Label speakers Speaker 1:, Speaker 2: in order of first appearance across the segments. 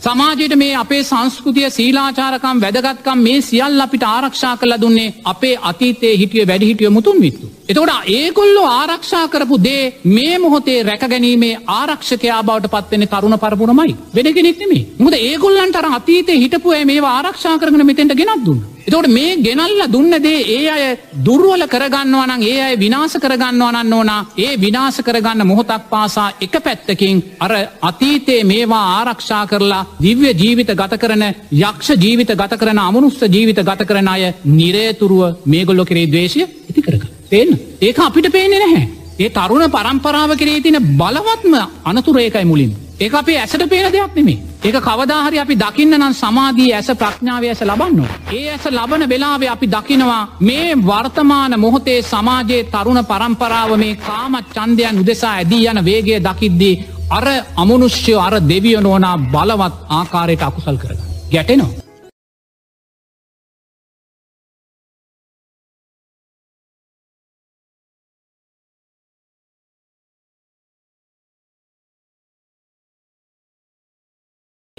Speaker 1: සමාජයට මේ අපේ සංස්කෘතිය සීලාචාරකම් වැදගත්කම් මේ සියල් අපිට ආරක්ෂා කළ දුන්නේ අපේ අතීතයේ හිටිය වැඩිහිටිය මුතුන් විත්තු. එතකොට ඒගොල්ලෝ ආරක්ෂා කරපු දේ මේ මොහොතේ රැකගැනීමේ ආරක්ෂකයා බවට පත්වෙන තරුණ පරපුරමයි වෙන කෙනෙක් නෙමේ මුද ඒගොල්ලන්ට අතීතය හිටපුය මේ ආරක්ෂා කරන මෙතෙන්ට ගෙනත් දුන්න. එතකොට මේ ගෙනල්ල දුන්නදේ ඒ අය දුර්ුවල කරගන්නවනන් ඒ අය විනාස කරගන්නවනන්න ඕනා ඒ විනාස කරගන්න මොහොතක් පාසා එක පැත්තකින් අර අතීතයේ මේවා ආරක්ෂා කරලා දිව්‍ය ජීවිත ගත කරන යක්ෂ ජීවිත ගත කරන අමනුස්ස ජීවිත ගත කරන අය නිරේතුරුව මේගොල්ලො කරේ දවේශය ඉති කරග. පේන්න ඒක අපිට පේන්නේ නැහැ. ඒ තරුණ පරම්පරාව කරේ තින බලවත්ම අනතුරේකයි මුලින්. ඒ අපේ ඇසට පේන දෙයක් නෙමේ. ඒක කවදාහරි අපි දකින්න නම් සමාධී ඇස ප්‍රඥාව ඇස ලබන්න. ඒ ඇස ලබන වෙලාවේ අපි දකිනවා මේ වර්තමාන මොහොතේ සමාජයේ තරුණ පරම්පරාව මේ කාමත් චන්දයන් උදෙසා ඇදී යන වේගේ දකිද්දී අර අමනුෂ්‍ය අර දෙවිය නෝනා බලවත් ආකාරයට අකුසල් කරග. ගැටෙනවා.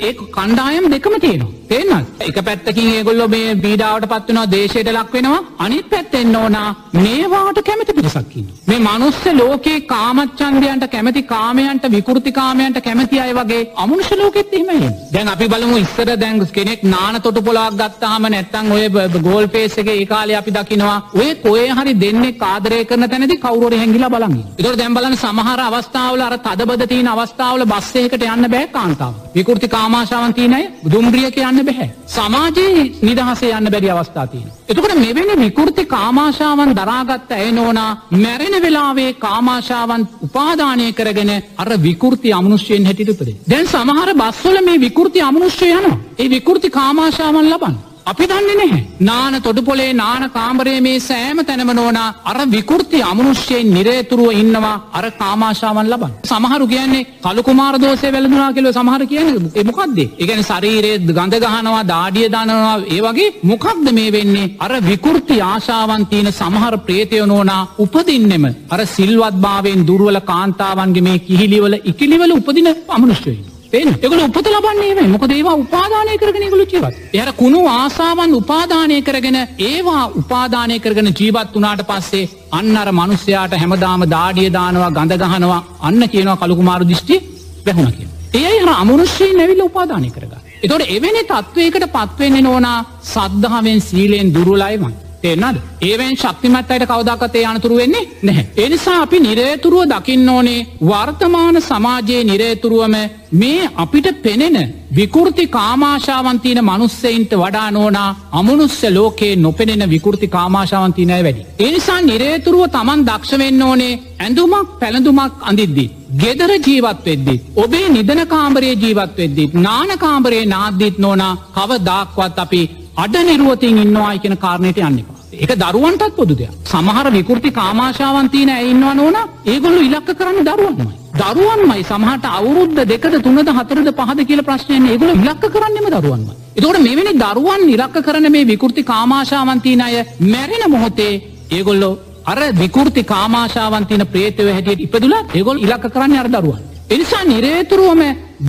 Speaker 1: ඒ කණ්ඩායම් දෙකම තියෙනවා. තේන්න එක පැත්තකින් ඒගොල්ලො මේ බීඩාවට පත්වනවා දේශයට ලක්වෙනවා අනිත් පැත්තෙන්න ඕනා මේවාට කැමති පිරිසක්කින්න මේ මනුස්ස ලෝකේ කාමච්චන්දයන්ට කැමති කාමයන්ට විකෘති කාමයන්ට කැමති අය වගේ අමනුෂ ලෝකෙත් එහෙමයි දැන් අපි බලමු ඉස්සර දැන් කෙනෙක් නාන තොට පොලාක් ගත්තාම නැත්තං ඔය ගෝල් පේසගේ ඒ කාලේ අපි දකිනවා ඔය කොය හරි දෙන්නේ කාදරය කරන තැනදි කවුරුවර හැඟිලා බලන්න ඒතකොට දැන් බලන්න සමහර අවස්ථාවල අර තදබද තියෙන අවස්ථාවල බස් එකකට යන්න බෑ කාන්තාව. විකෘති කාම තමාශාවන් තියනය දුම්රියක යන්න බැහැ. සමාජයේ නිදහසේ යන්න බැරි අවස්ථාතියන. එතකට මෙවැනි විකෘති කාමාශාවන් දරාගත්ත ඇය නෝනා මැරෙන වෙලාවේ කාමාශාවන් උපාදානය කරගෙන අර විකෘති අමනුෂ්‍යයෙන් හැටිටපදේ. දැන් සමහර බස්වල මේ විකෘති අමනුෂ්‍ය යන. ඒ විකෘති කාමාශාවන් ලබන්න. අපි දන්නේ නැහැ. නාන තොඩුපොලේ නාන කාමරයේ මේ සෑම තැනම නෝනා අර විකෘති අමනුෂ්‍යයෙන් නිරේතුරුව ඉන්නවා අර කාමාශාවන් ලබන්. සමහරු කියන්නේ කළුකුමාර දෝසය වැළඳුනා කියලා සමහර කියන්නේ ඒ මොකද්ද? ඒ කියන්නේ ශරීරයේ ගඳ ගහනවා, දාඩිය දනනවා, ඒ වගේ මොකක්ද මේ වෙන්නේ? අර විකෘති ආශාවන් තියෙන සමහර ප්‍රේතයෝ නෝනා උපදින්නෙම අර සිල්වත්භාවයෙන් දුර්වල කාන්තාවන්ගේ මේ කිහිලිවල ඉකිලිවල උපදින අමනුෂ්‍යයෝ. පේන එගල උපත ලබන්නේ මොකද ඒවා උපාදානය කරගෙන ගොලු ජීවත් එහර කුණු ආසාවන් උපාදානය කරගෙන ඒවා උපාදානය කරගෙන ජීවත් වනාට පස්සේ අන්න අර මනුස්්‍යයාට හැමදාම දාඩිය දානවා ගඳ ගහනවා අන්න කියනවා කළුකුමාරු දිිෂ්ටි වැැහුණ කිය. ඒ හර අමනුෂ්‍යයෙන් නැවිල්ල උපාදානය කරග. එතොට එවැනි තත්ත්වයකට පත්වෙන්නේ නෝනා සද්ධාවෙන් සීලයෙන් දුරුලයිවන්. තේනද ඒවෙන් ශක්තිමත් අයට කවදක්කතේ අනතුරු වෙන්නේ නැහැ. එනිසා අපි නිරේතුරුව දකින්න ඕනේ වර්තමාන සමාජයේ නිරේතුරුවම මේ අපිට පෙනෙන විකෘති කාමාශාවන්තියන මනුස්සයින්ට වඩා නෝනා අමනුස්්‍ය ලෝකයේ නොපෙනෙන විකෘති කාමාශාවන්තිනය වැඩි. එනිසා නිරේතුරුව තමන් දක්ෂවෙන්න ඕනේ ඇඳුමක් පැළඳුමක් අඳිද්දී. ගෙදර ජීවත් වෙද්දි. ඔබේ නිදන කාමරයේ ජීවත් වෙද්දි. නානකාමරයේ නාද්දිත් නෝනා කව දාක්වත් අපි අඩ නිරුවතින් ඉන්නවා කියන කාරණයට යන්නවා. එක දරුවන්ටත් පොදු දෙයක් සමහර විකෘති කාමාශාවන්තියන ඇඉන්නවා නොන ඒගොල්ලු ඉලක්ක කරන්න දරුවන්මයි. දරුවන්මයි සමහට අවුරුද්ධ දෙකද තුනද හතරද පහද කියල ප්‍රශ්නයන ඒගොල ඉලක්ක කරන්නෙම දරුවන්ම. එතකොට මෙවැනි දරුවන් ඉලක්ක කරන මේ විකෘති කාමාශාවන්තින අය මැරෙන මොහොතේ ඒගොල්ලෝ අර විකෘති කාමාශාවන්තින ප්‍රේතව හැටියට ඉපදුලා ඒගොල් ඉලක්ක කරන්න අර දරුවන්. එනිසා නිරේතුරුවම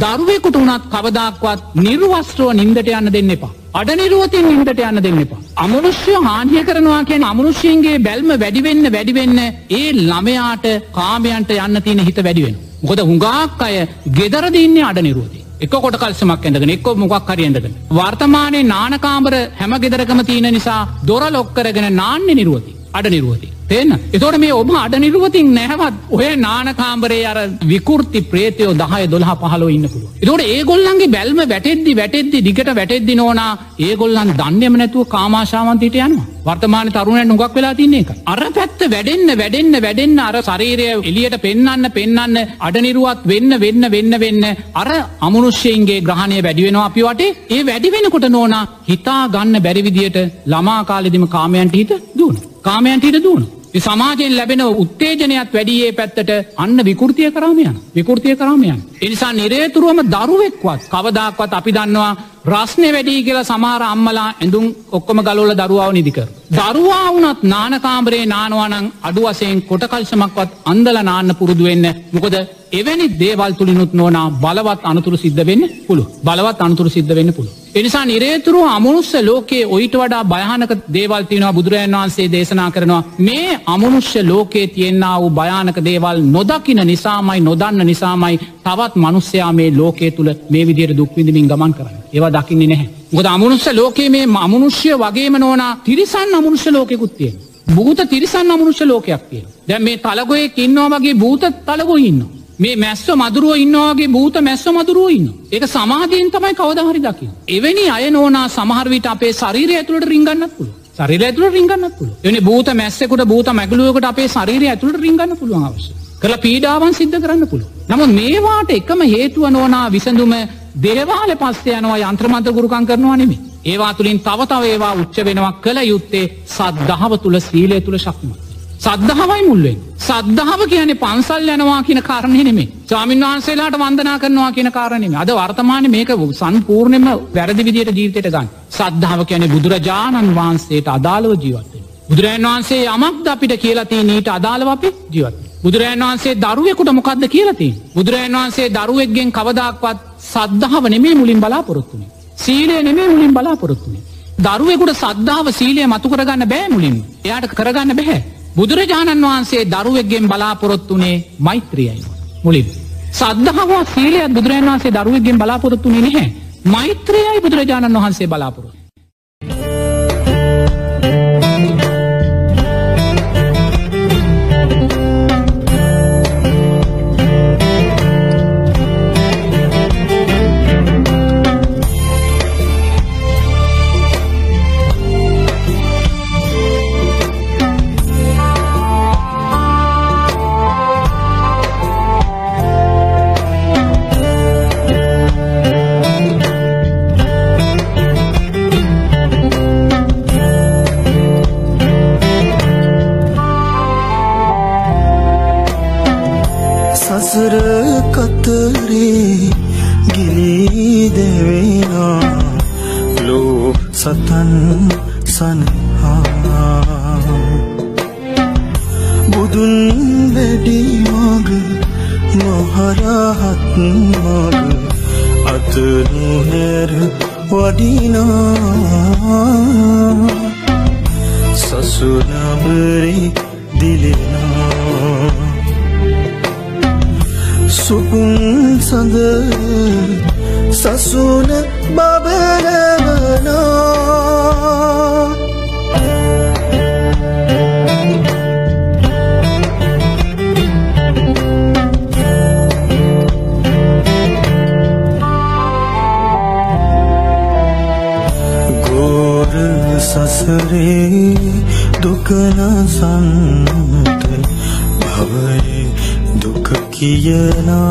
Speaker 1: දරුවෙකුට වනත් කවදක්වත් නිර්වස්ට්‍රෝ නින්දට යන්න දෙන්න එපා. අඩනිරුවතින් ඉන්ට යන්න දෙන්න එපා. අමනුෂ්‍ය හානිය කරනවා කියන අමනුෂ්‍යන්ගේ බැල්ම වැඩිවෙන්න වැඩිවෙන්න ඒ ළමයාට කාමයන්ට යන්න තියෙන හිත වැඩිවෙන. ගොද හුඟාක් අය ගෙදරදින්නේ අඩනිරුවති. එක කොට කල්සමක් ඇඳගෙන එක්කො මොකක් හරියන්ටගෙන. වර්තමානයේ නානකාමර හැම ගෙදරකම තියෙන නිසා දොර ලොක්කරගෙන නාන්න නිරුවති අඩ නිරුවති. තේන්න එතොට මේ ඔබ අඩ නිරුවතින් නැහවත් ඔය නානකාම්බරේ අර විකෘති ප්‍රේතයෝ දහය දොළහ පහලෝ ඉන්නපුුව. එතොට ඒගොල්ලන්ගේ බැල්ම වැටෙද්දි වැටෙද්දි දිගට වැටෙද්දි නොනා ඒගොල්ලන් දන්නයම නැතුව කාමාශාවන්තීට යන්න වර්තමාන තරුණයට නොගක් වෙලා තින්නේ එක. අර පැත්ත වැඩෙන්න්න වැඩෙන්න්න වැඩෙන්න්න අර ශරීරය එලියට පෙන්න්න පෙන්න්න අඩනිරුවත් වෙන්න වෙන්න වෙන්න වෙන්න අර අමනුෂ්‍යයන්ගේ ග්‍රහණය වැඩිවෙනවා අපි වටේ ඒ වැඩිවෙනකොට නෝනා හිතා ගන්න බැරිවිදියට ළමාකාලෙදිම කාමයන්ට හිත දුවන. කාමයන්ට හිට දුවන. සමාජයෙන් ලැබෙන උත්තේජනයක් වැඩියේ පැත්තට අන්න විකෘතිය කරාමයන් විකෘතිය කරාමයන්. එනිසා නිරේතුරුවම දරුවෙක්වත් කවදක්වත් අපි දන්නවා රස්නය වැඩී කියලා සමාර අම්මලා ඇඳුම් ඔක්කොම ගලෝල දරුවාව නිදිකර. දරුවා වුනත් නානකාමරේ නානවානං අඩු වසයෙන් කොටකල්ශමක්වත් අන්දල නාන්න පුරුදු වෙන්න මොකද එවැනි දේවල් තුළිනුත් නොනා බලවත් අනතුරු සිද්ධ වෙන්න පුළු බලවත් අනතුරු සිද්ධ වෙන්න පුළු. එනිසා නිරේතුරු අමනුස්්‍ය ලෝකයේ ඔයිට වඩා භයානක දේවල් තියනවා බුදුරජන් වහන්සේ දේශනා කරනවා මේ අමනුෂ්‍ය ලෝකයේ තියෙන්න්න වූ භයානක දේවල් නොදකින නිසාමයි නොදන්න නිසාමයි තවත් මනුස්්‍යයා මේ ලෝකයේ තුළ මේ විදියට දුක්විඳමින් ගමන් කරන්න ඒවා දකින්නේ නැහැ. ගොද අමනුස්්‍ය ලෝකයේ මේ අමනුෂ්‍ය වගේම නෝනා තිරිසන් අමනුෂ්‍ය ලෝකෙකුත් තියෙන. භූත තිරිසන් අමනුෂ්‍ය ලෝකයක් තියෙන. දැ මේ තලගොය කින්නවා වගේ භූත තලගො ඉන්නවා. මේ මැස්ස මදුරුව ඉන්නවාගේ භූත මැස්ස මදුරුව ඉන්න. ඒක සමාධීන් තමයි කවදහරි දකි. එවැනි අය නෝනා සමහරවිට අපේ ශරීරය ඇතුළට රිංගන්නත් පුළුව. ශරීර ඇතුළ රිංගන්න පුළුව. එනි භූත මැස්සෙකුට භූත මැගලුවකට අපේ ශරීරය ඇතුළට රිංගන්න පුළුවන් අවශ්‍ය. කළ පීඩාවන් සිද්ධ කරන්න පුළුව. නමුත් මේවාට එකම හේතුව නෝනා විසඳුම දේවාල පස්සේ යනවා යන්ත්‍රමන්ත ගුරුකන් කරනවා නෙමි. ඒවා තුළින් තවතව ඒවා උච්ච වෙනවා කළ යුත්තේ සද්දහව තුළ සීලය තුළ ශක්තිමත්. සද්ධාවයි මුල්ලෙන්. සද්ධාව කියන්නේ පන්සල් යනවා කියන කාරණය නෙමේ ස්වාමින් වහන්සේලාට වන්දනා කරනවා කියන කාරණෙම අද වර්තමාන මේක සන්පූර්ණයම වැරදි විදියට ජීවිතයට ගන්න. සද්ධාව කියන බුදුරජාණන් වහන්සේට අදාළව ජීවත්ත. බුදුරජන් වහන්සේ යමක්ද අපිට කියලති නීට අදාළව අපි ජීවත්. බුදුරජන් වහන්සේ දරුවෙකුට මොකක්ද කියලති. බුදුරජන් වහන්සේ දරුවෙක්ගෙන් කවදක්වත් සද්ධාව නෙමේ මුලින් බලාපොරොත්තුනේ. සීලය නෙමේ මුලින් බලාපොරොත්තුනේ. දරුවෙකුට සද්ධාව සීලය මතු කරගන්න බෑ මුලින් එයාට කරගන්න බැහැ. බුදුරජාණන් වහන්සේ දරුවෙක්ගෙන් බලාපොරොත්තුනේ මෛත්‍රියයි. මුලින්. සද්ධහවා සීලයක් බුදුරජන් වහන්සේ දරුවගෙන් බලාපොරොත්තුනේ නැහැ. මෛත්‍රයයි බුදුරජාණන් වහන්සේ බලාපොරොත්තු.
Speaker 2: අරහත් මාර්ග අත නොහැර වඩිනා. සසුන බරි දිලෙනා. සුකුම් සඳ සසුන බබලවනා. සසරේ දුකනසන්ත භවයේ දුක කියනා.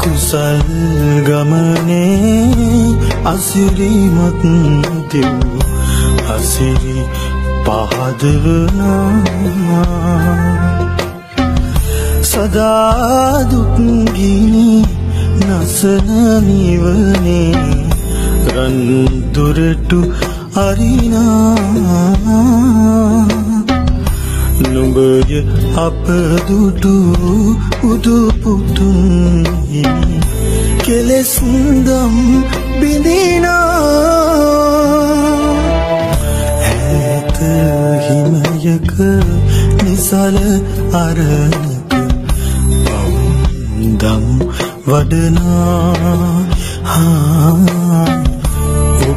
Speaker 2: කුසල් ගමනේ අසිරිමත් දෙව් අසිරි පහදවනා. සදා දුක්ගිනි නසන නිවනේ රන් දුරටු අරිනා. නුඹය අපදුටු උදුපුතුන් කෙලෙසුන්දම් බිඳිනා. ඇත හිමයක නිසල අරණක පවුන්දම් වඩනා. හා